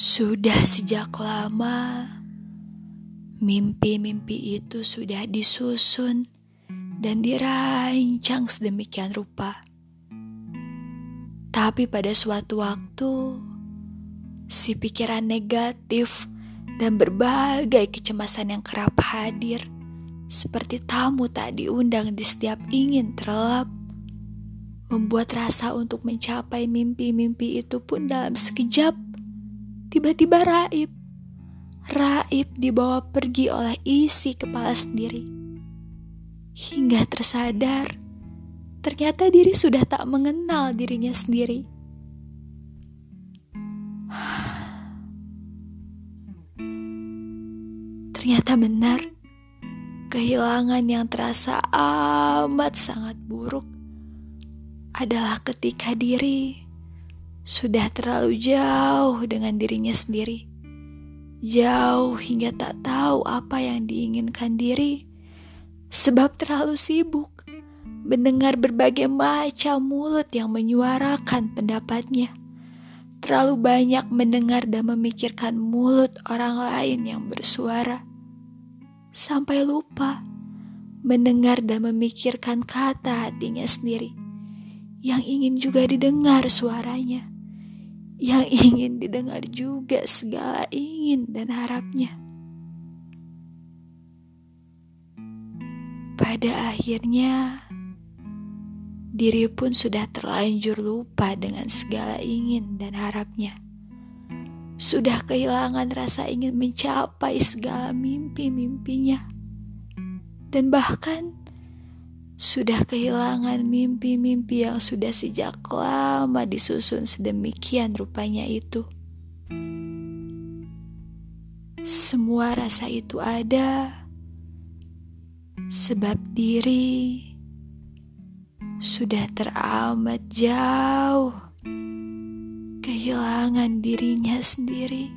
Sudah sejak lama, mimpi-mimpi itu sudah disusun dan dirancang sedemikian rupa. Tapi pada suatu waktu, si pikiran negatif dan berbagai kecemasan yang kerap hadir, seperti tamu tak diundang di setiap ingin terlelap, membuat rasa untuk mencapai mimpi-mimpi itu pun dalam sekejap tiba-tiba raib. Raib dibawa pergi oleh isi kepala sendiri. Hingga tersadar, ternyata diri sudah tak mengenal dirinya sendiri. Ternyata benar, kehilangan yang terasa amat sangat buruk adalah ketika diri sudah terlalu jauh dengan dirinya sendiri. Jauh hingga tak tahu apa yang diinginkan diri, sebab terlalu sibuk mendengar berbagai macam mulut yang menyuarakan pendapatnya. Terlalu banyak mendengar dan memikirkan mulut orang lain yang bersuara, sampai lupa mendengar dan memikirkan kata hatinya sendiri yang ingin juga didengar suaranya, yang ingin didengar juga segala ingin dan harapnya. Pada akhirnya, diri pun sudah terlanjur lupa dengan segala ingin dan harapnya. Sudah kehilangan rasa ingin mencapai segala mimpi-mimpinya, dan bahkan sudah kehilangan mimpi-mimpi yang sudah sejak lama disusun sedemikian rupanya itu. Semua rasa itu ada sebab diri sudah teramat jauh kehilangan dirinya sendiri.